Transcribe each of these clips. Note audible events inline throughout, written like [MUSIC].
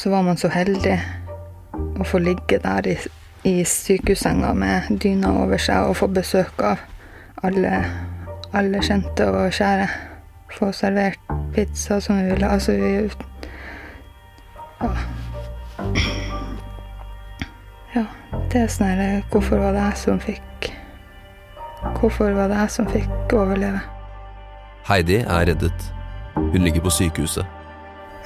så var man så heldig å få ligge der i, i sykehussenga med dyna over seg og få besøk av alle, alle kjente og kjære. Få servert pizza som vi ville. Altså, vi Ja. Ja, det er sånn her Hvorfor var det jeg som fikk Hvorfor var det jeg som fikk overleve? Heidi er reddet. Hun ligger på sykehuset.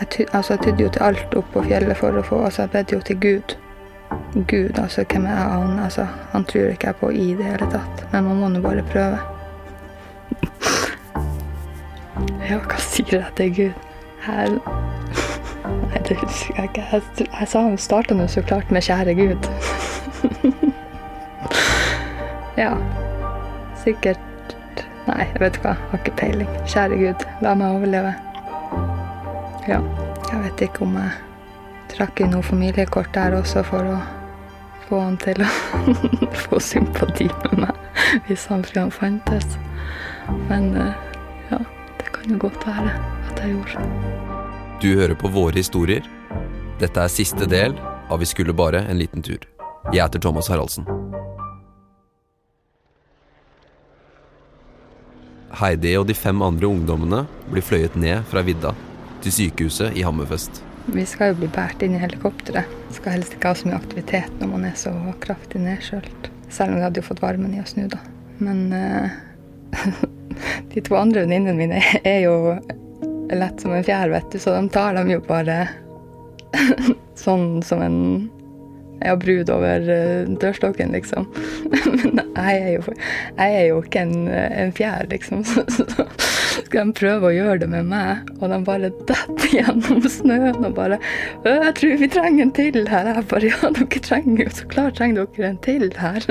Jeg, ty, altså, jeg tydde jo til alt opp på fjellet for å få Altså, jeg bedde jo til Gud. Gud, altså, hvem er han? Altså, han tror ikke jeg på i det hele tatt. Men man må nå bare prøve. [LAUGHS] ja, hva sier jeg til Gud? Her Nei, det husker jeg ikke. Jeg, jeg sa han starta nå så klart med 'kjære Gud'. [LAUGHS] ja. Sikkert Nei, jeg vet hva. Har ikke peiling. Kjære Gud, la meg overleve. Ja. Jeg vet ikke om jeg trakk inn noe familiekort der også for å få han til å [LAUGHS] få sympati med meg, hvis han fantes. Men eh, ja, det kan jo godt være at jeg gjorde. Du hører på Våre historier. Dette er siste del av Vi skulle bare en liten tur. Jeg heter Thomas Haraldsen. Heidi og de fem andre ungdommene blir fløyet ned fra vidda til sykehuset i Hammerfest. Vi skal jo bli båret inn i helikopteret. Skal helst ikke ha så mye aktivitet når man er så kraftig nedkjølt. Selv om vi hadde jo fått varmen i oss nå, da. Men uh, [LAUGHS] de to andre venninnene mine er jo lett som en fjær, vet du, så de tar dem jo bare [LAUGHS] sånn som en ja, brud over uh, dørstokken, liksom. [LAUGHS] Men jeg er jo, jeg er jo ikke en, en fjær, liksom. Så, så, skal de prøve å gjøre det med meg, og de bare detter gjennom snøen og bare 'Jeg tror vi trenger en til her.' Jeg bare 'Ja, dere trenger jo så klart trenger dere en til her'.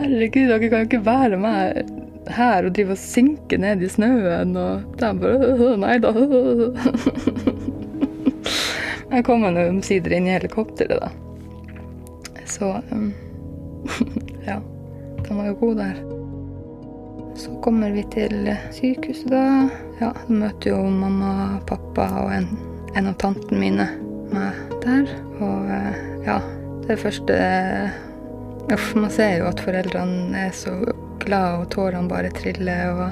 Herregud, dere kan jo ikke være med her og drive og synke ned i snøen, og de bare 'Nei da'. Jeg kom nå omsider inn i helikopteret, da. Så um, [LAUGHS] Ja. De var jo gode der. Så kommer vi til sykehuset, da. Ja, da møter jo mamma, pappa og en, en av tantene mine meg der. Og ja, det første Uff, man ser jo at foreldrene er så glade, og tårene bare triller, og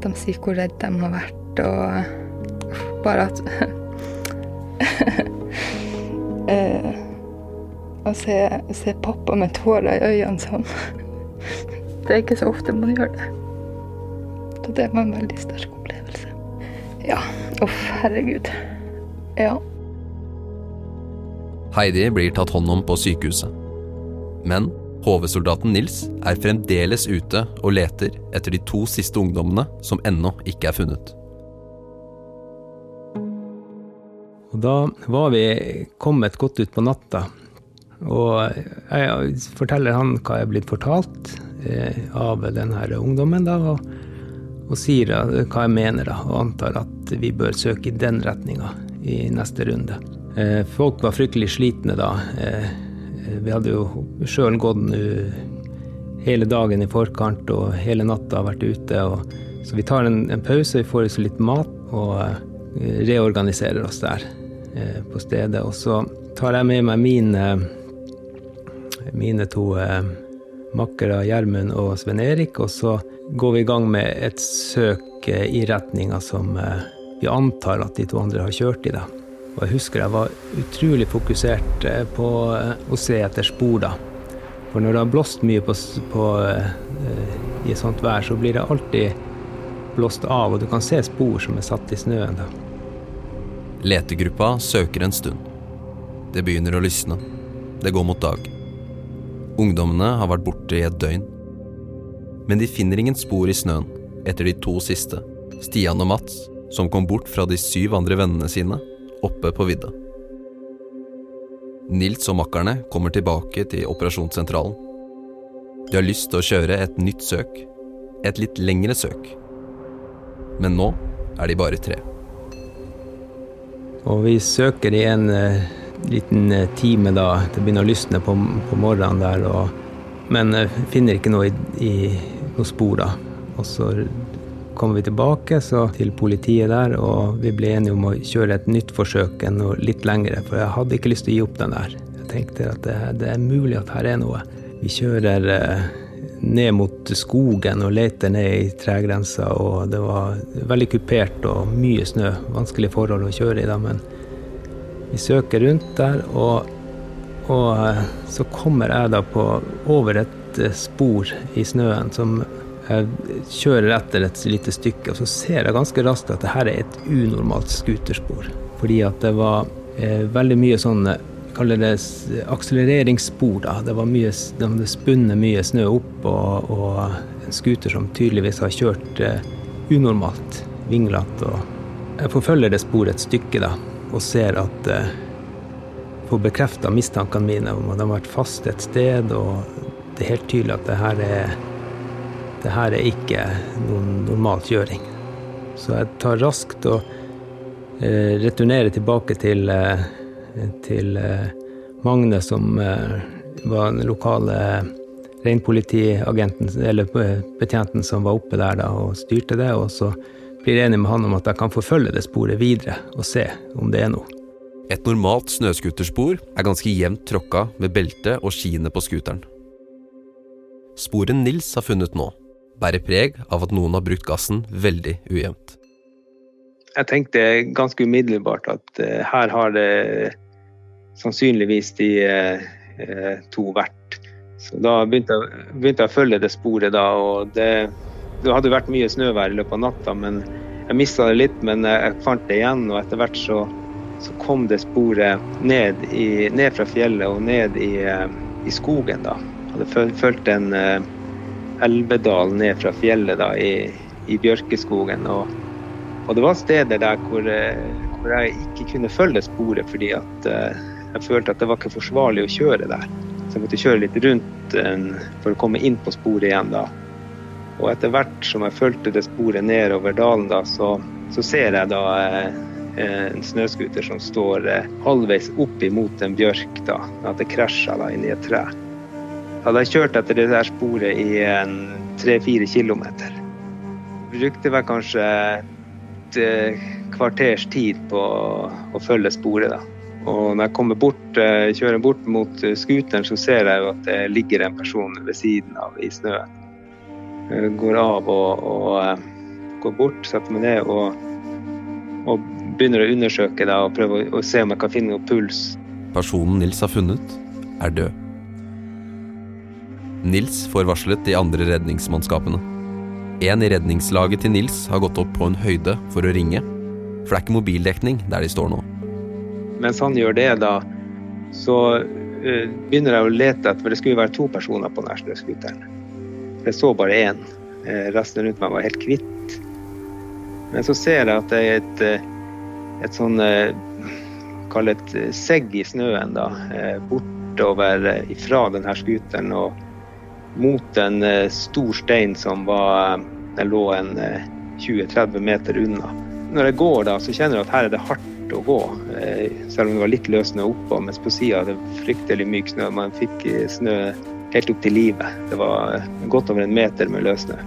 de sier hvor redde de har vært, og uff, bare at [LAUGHS] eh, Å se, se pappa med tårer i øynene sånn [LAUGHS] Det er ikke så ofte man gjør det. Så det var en veldig sterk opplevelse. Ja. Uff, herregud. Ja. Heidi blir tatt hånd om på sykehuset. Men HV-soldaten Nils er fremdeles ute og leter etter de to siste ungdommene som ennå ikke er funnet. Og da var vi kommet godt ut på natta. Og jeg forteller han hva jeg er blitt fortalt eh, av denne ungdommen. da, og og sier hva jeg mener, da, og antar at vi bør søke i den retninga i neste runde. Eh, folk var fryktelig slitne da. Eh, vi hadde jo sjøl gått hele dagen i forkant og hele natta vært ute. Og, så vi tar en, en pause, vi får oss litt mat og eh, reorganiserer oss der på stedet. Og så tar jeg med meg mine, mine to makkere Gjermund og Sven Erik, og så går vi i gang med et søk i retninga som eh, vi antar at de to andre har kjørt i. da. Og jeg husker jeg var utrolig fokusert eh, på eh, å se etter spor, da. For når det har blåst mye på, på, i et sånt vær, så blir det alltid blåst av, og du kan se spor som er satt i snøen. da. Letegruppa søker en stund. Det begynner å lysne. Det går mot dag. Ungdommene har vært borte i et døgn men de finner ingen spor i snøen etter de to siste, Stian og Mats, som kom bort fra de syv andre vennene sine oppe på vidda. Nils og makkerne kommer tilbake til operasjonssentralen. De har lyst til å kjøre et nytt søk, et litt lengre søk. Men nå er de bare tre. Og vi søker i en uh, liten uh, time da. Det begynner å lysne på, på morgenen der. Og, men uh, finner ikke noe i, i noen spor, da. Og så kommer vi tilbake til politiet der, og vi ble enige om å kjøre et nytt forsøk enn noe litt lengre, for jeg hadde ikke lyst til å gi opp den der. Jeg tenkte at det, det er mulig at her er noe. Vi kjører eh, ned mot skogen og leter ned i tregrensa, og det var veldig kupert og mye snø. Vanskelige forhold å kjøre i da, men vi søker rundt der, og, og eh, så kommer jeg da på over et eh, spor i snøen som jeg kjører etter et lite stykke, og så ser jeg ganske raskt at det her er et unormalt skuterspor. Fordi at det var eh, veldig mye sånn kaller det akselereringsspor. da. Det var mye, de hadde spunnet mye snø opp, og, og en scooter som tydeligvis har kjørt eh, unormalt, vinglete. Jeg forfølger det sporet et stykke da, og ser at eh, Får bekrefta mistankene mine om at de har vært fast et sted, og det er helt tydelig at det her er det her er ikke noen normal kjøring. Så jeg tar raskt og eh, returnerer tilbake til, eh, til eh, Magne, som var den lokale reinpolitiagenten, eller betjenten som var oppe der da, og styrte det. Og så blir jeg enig med han om at jeg kan forfølge det sporet videre og se om det er noe. Et normalt snøscooterspor er ganske jevnt tråkka med belte og skiene på scooteren. Sporet Nils har funnet nå, bærer preg av at noen har brukt gassen veldig ujevnt. Jeg tenkte ganske umiddelbart at uh, her har det sannsynligvis de uh, to vært. Så da begynte jeg, begynte jeg, å følge det sporet da, og det, det hadde vært mye snøvær i løpet av natta, men jeg mista det litt, men jeg fant det igjen, og etter hvert så, så kom det sporet ned, i, ned, fra fjellet og ned i, i skogen. da. Hadde fulgt en elvedal ned fra fjellet da, i, i bjørkeskogen. Og, og, det var steder der hvor, eh, hvor, jeg ikke kunne følge sporet fordi at uh, jeg følte at det var ikke forsvarlig å kjøre der. Så jeg måtte kjøre litt rundt for å komme inn på sporet igjen da. Og etter hvert som jeg fulgte det sporet nedover dalen, da, så, så ser jeg da en snøscooter som står halvveis opp imot en bjørk. da, At det krasjer inn i et tre. Hadde jeg kjørt etter det der sporet i tre-fire kilometer. Brukte vel kanskje et eh, kvarters tid på å følge sporet. da. Og når jeg bort, eh, kjører bort mot eh, scooteren, så ser jeg jo at det ligger en person ved siden av i snøen. Jeg går av og, og går bort, setter meg ned og, og begynner å undersøke da, og prøve å, å se om jeg kan finne noe puls. Personen Nils har funnet, er død. Nils får varslet de andre redningsmannskapene. En i redningslaget til Nils har gått opp på en høyde for å ringe, for det er ikke mobildekning der de står nå. Mens han gjør det, da, så uh, begynner jeg å lete etter For det skulle være to personer på denne snøscooteren. Jeg så bare én. Uh, resten rundt meg var helt hvitt. Men så ser jeg at det er et, uh, et sånn Kall det et segg i snøen, da. Bortover ifra denne scooteren. og mot en eh, stor stein som var, den lå en 20-30 eh, meter unna. Når jeg går da, så kjenner jeg at her er det hardt å gå, eh, selv om det var litt løs snø oppå. Mens på sida er det fryktelig myk snø. Man fikk snø helt opp til livet. Det var godt over en meter med løssnø.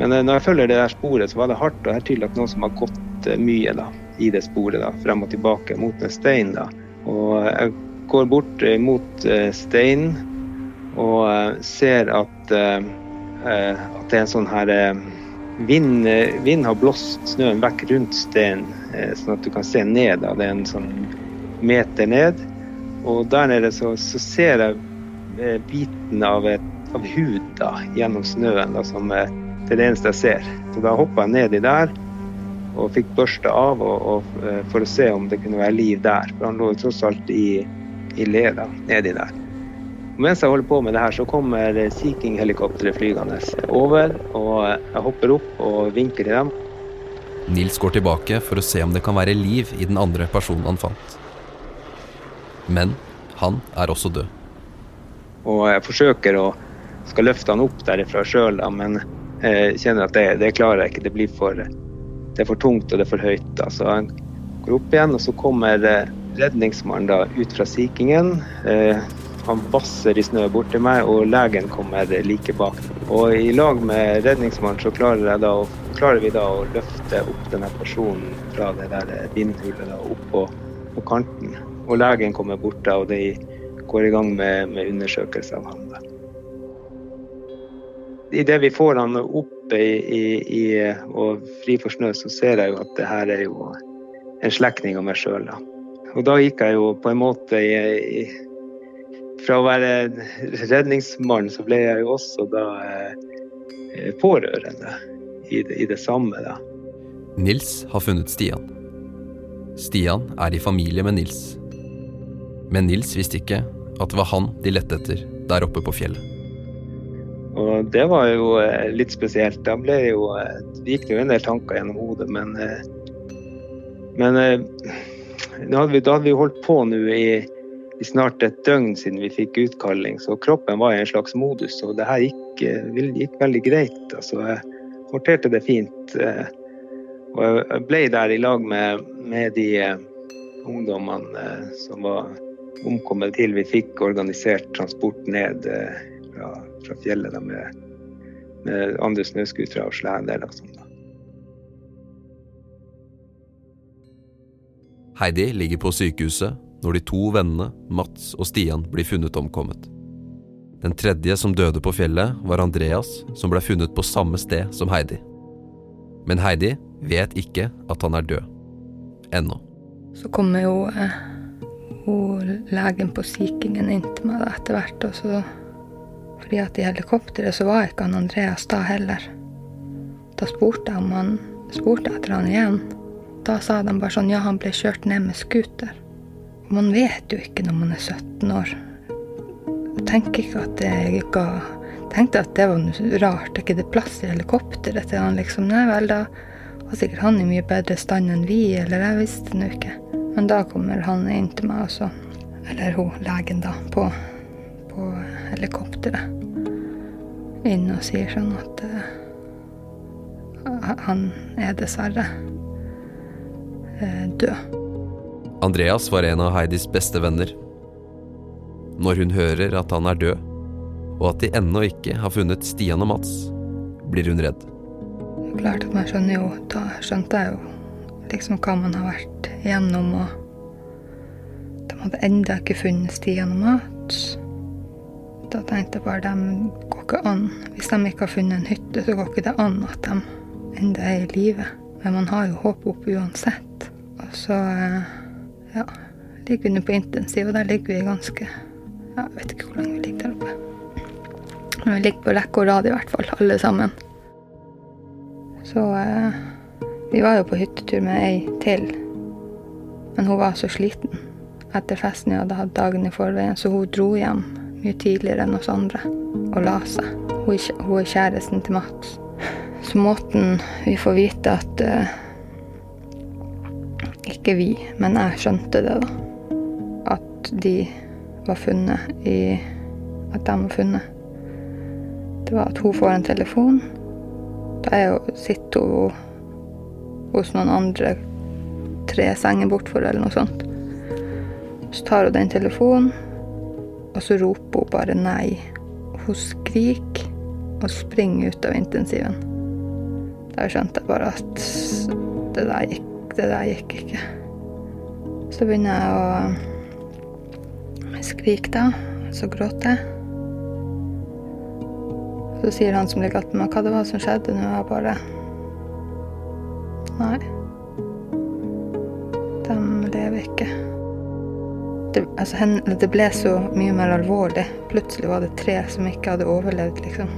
Men når jeg følger det der sporet, så var det hardt, og det er tydelig at noen som har gått mye da, i det sporet, da, frem og tilbake mot en stein. da. Og jeg går bort mot steinen og eh, ser at, eh, eh, at det er en sånn her Vind, vind, har blåst snøen vekk rundt steinen, sånn at du kan se ned. Det er en sånn meter ned. Og der nede så, så ser jeg biten av, et, av hud da, gjennom snøen. Da, som det er det eneste jeg ser. Så da hoppa jeg nedi der og fikk børsta av og, og, for å se om det kunne være liv der. For han lå tross alt i, i leda nedi der. Mens jeg holder på med det her, så kommer Sea King-helikopteret flygende over. Og jeg hopper opp og vinker til dem. Nils går tilbake for å se om det kan være liv i den andre personen han fant. Men han er også død. Og jeg forsøker å skal løfte han opp derifra sjøl, men jeg kjenner at det, det, klarer jeg ikke. Det blir for, det er for tungt og det er for høyt. Da. Så jeg går opp igjen, og så kommer redningsmannen ut fra Sea Kingen. Han vasser i snø bort til meg, og legen kommer like bak. Og i lag med redningsmannen så klarer da klarer vi da å løfte opp denne personen fra det der vindhullet da, opp på, på, kanten. Og legen kommer bort da, og de går i gang med, med undersøkelse av ham. da. Idet vi får han opp i, i, i, og fri for snø, så ser jeg jo at det her er jo en slektning av meg sjøl. Og da gikk jeg jo på en måte i, Fra å være redningsmann, så ble jeg jo også da eh, pårørende i det, i det samme. da. Nils har funnet Stian. Stian er i familie med Nils. Men Nils visste ikke at det var han de lette etter der oppe på fjellet. Og det var jo eh, litt spesielt. Da ble jo, eh, det gikk jo en del tanker gjennom hodet, men, men da hadde, vi, da hadde vi holdt på nå i, i, snart et døgn siden vi fikk utkalling, så kroppen var i en slags modus. Og det her gikk, gikk veldig greit. Altså, jeg håndterte det fint. Og jeg ble der i lag med, med de ungdommene som var omkommet til vi fikk organisert transport ned fra fra fjellet da, med, med andre snøscootere og sledeler Liksom. Heidi ligger på sykehuset når de to vennene, Mats og Stian, blir funnet omkommet. Den tredje som døde på fjellet, var Andreas, som ble funnet på samme sted som Heidi. Men Heidi vet ikke at han er død. Ennå. Så kommer jo eh, legen på Sea inn til meg etter hvert, og så fordi at i helikopteret så var ikke han Andreas da heller. Da spurte jeg om han spurte etter han igjen. Da sa de bare sånn ja, han ble kjørt ned med scooter. Man vet jo ikke når man er 17 år. Jeg tenker ikke at det ga tenkte at det var noe rart. Er ikke det plass i helikopteret til han liksom. Nei vel, da var sikkert han i mye bedre stand enn vi, eller jeg visste nå ikke. Men da kommer han inn til meg også, eller hun legen, da, på, på helikopteret inn og sier sånn at uh, han er dessverre uh, død. Andreas var en av Heidis beste venner. Når hun hører at han er død, og at de ennå ikke har funnet Stian og Mats, blir hun redd. Klart at man skjønner jo Da skjønte jeg jo liksom hva man har vært igjennom, og de hadde ennå ikke funnet Stian og Mats. Da tenkte jeg bare de går ikke an. Hvis de ikke har funnet en hytte, så går ikke det an at de enda er i live. Men man har jo håp opp uansett. Og så eh, ja, ligger under på intensiv, og der ligger vi ganske Jeg vet ikke hvor lenge vi ligger der oppe. Men vi ligger på rekke og rad i hvert fall, alle sammen. Så eh, vi var jo på hyttetur med ei til. Men hun var så sliten etter festen vi hadde hatt dagen i forveien, så hun dro hjem mye tidligere enn oss andre og la seg. Hun er, kjæresten til Mats. Så måten vi får vite at uh, Ikke vi, men jeg skjønte det, da. At de var funnet i At de var funnet. Det var at hun får en telefon. Da er sitter hun hos noen andre tre senger bortfor, eller noe sånt. Så tar hun den telefonen. Og så roper hun bare nei. Hun skriker og springer ut av intensiven. Da skjønte jeg bare at det der gikk, det der gikk ikke. Så begynner jeg å skrike, da. Så gråter jeg. Så sier han som ligger attmed meg, hva det var som skjedde nå. Jeg bare Nei. De lever ikke det, altså, det, ble så mye mer alvorlig. Plutselig var det tre som ikke hadde overlevd, liksom.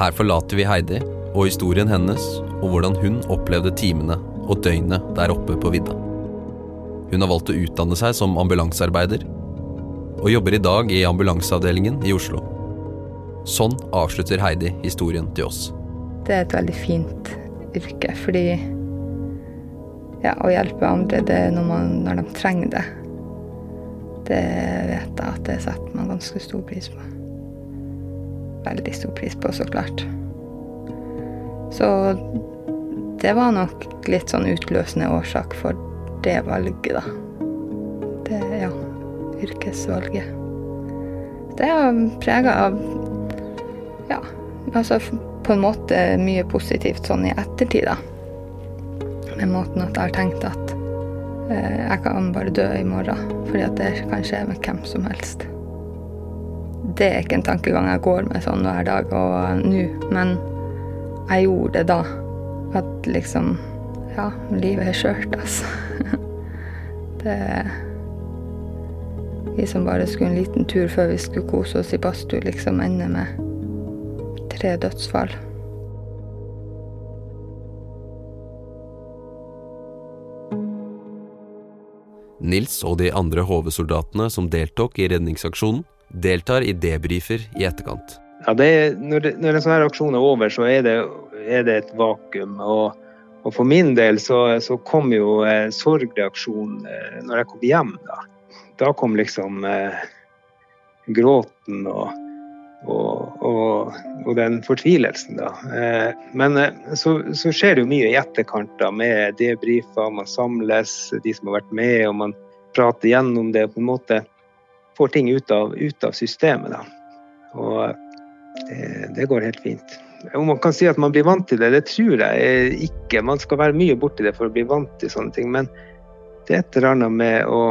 Her forlater vi Heidi og historien hennes, og hvordan hun opplevde timene og døgnet der oppe på vidda. Hun har valgt å utdanne seg som ambulansearbeider, og jobber i dag i ambulanseavdelingen i Oslo. Sånn avslutter Heidi historien til oss. Det er et veldig fint yrke, fordi ja, å hjelpe andre, det er når, man, når de trenger det det vet jeg at det setter man ganske stor pris på. Veldig stor pris på, så klart. Så det var nok litt sånn utløsende årsak for det valget, da. Det, ja, yrkesvalget. Det er prega av Ja, altså på en måte mye positivt sånn i ettertid, da. Med måten at jeg har tenkt at eh, jeg kan bare dø i morgen, fordi at det kan skje med hvem som helst. Det er ikke en tankegang jeg går med sånn hver dag og nå, men jeg gjorde det da. At liksom Ja, livet er skjørt, altså. [LAUGHS] Det Vi som bare skulle en liten tur før vi skulle kose oss i badstue, liksom ender med tre dødsfall. Nils og de andre HV-soldatene som deltok i redningsaksjonen, deltar i debrifer i etterkant. Ja, det er, når, det, når en sånn her aksjon er over, så er det, er det et vakuum. Og, og, for min del så, så kom jo eh, sorgreaksjonen eh, når jeg kom hjem. Da, da kom liksom eh, gråten og, og, og, den fortvilelsen, da. Eh, men eh, så, så, skjer det jo mye i etterkant da, med debrifer, man samles, de som har vært med, og man prater gjennom det. og på en måte får ting ut av, ut av systemet. Da. Og det, det, går helt fint. Om man kan si at man blir vant til det, det tror jeg ikke. Man skal være mye borti det for å bli vant til sånne ting. Men det er et eller annet med å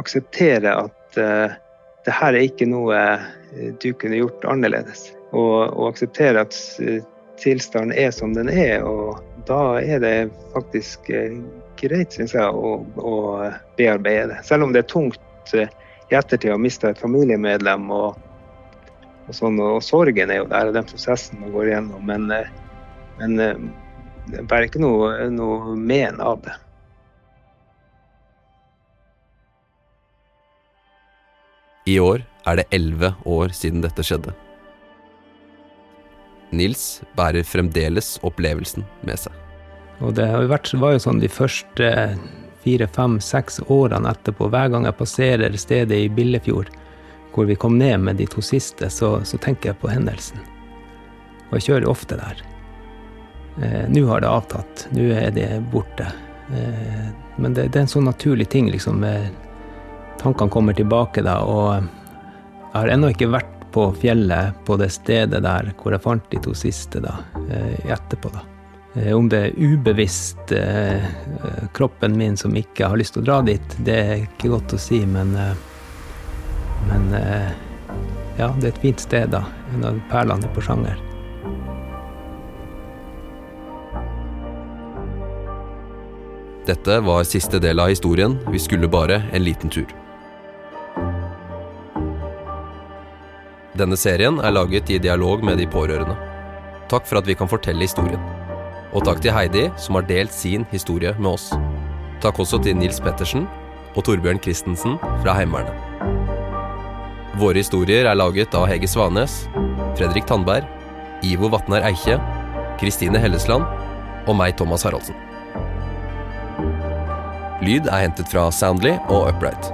akseptere at uh, det her er ikke noe eh, du kunne gjort annerledes. Og, og akseptere at uh, tilstanden er som den er. Og da er det faktisk greit, syns jeg, å, å, bearbeide det. Selv om det er tungt i ettertid å miste et familiemedlem. Og, og, sånn, og, sorgen er jo der, og den prosessen man går igjennom. Men, eh, men eh, det bærer ikke noe, noe men av det. I år er det elleve år siden dette skjedde. Nils bærer fremdeles opplevelsen med seg. Og det var jo sånn de første fire, fem, seks årene etterpå, hver gang jeg passerer stedet i Billefjord hvor vi kom ned med de to siste, så, så tenker jeg på hendelsen. Og jeg kjører ofte der. Eh, nå har det avtatt. Nå er det borte. Eh, men det, det, er en sånn naturlig ting, liksom. Tankene kommer tilbake da, og jeg har ennå ikke vært på fjellet på det stedet der hvor jeg fant de to siste da, eh, etterpå, da. Eh, om det er ubevisst eh, kroppen min som ikke har lyst til å dra dit, det er ikke godt å si, men, eh, men ja, det er et fint sted, da. En av perlene i Porsanger. Dette var siste del av historien. Vi skulle bare en liten tur. Denne serien er laget i dialog med de pårørende. Takk for at vi kan fortelle historien. Og takk til Heidi, som har delt sin historie med oss. Takk også til Nils Pettersen og Torbjørn Christensen fra Heimevernet. Våre historier er laget av Hege Svanes, Fredrik Tandberg, Ivo Vatnar Eikje, Kristine Hellesland og meg, Thomas Haraldsen. Lyd er hentet fra Soundly og Upright.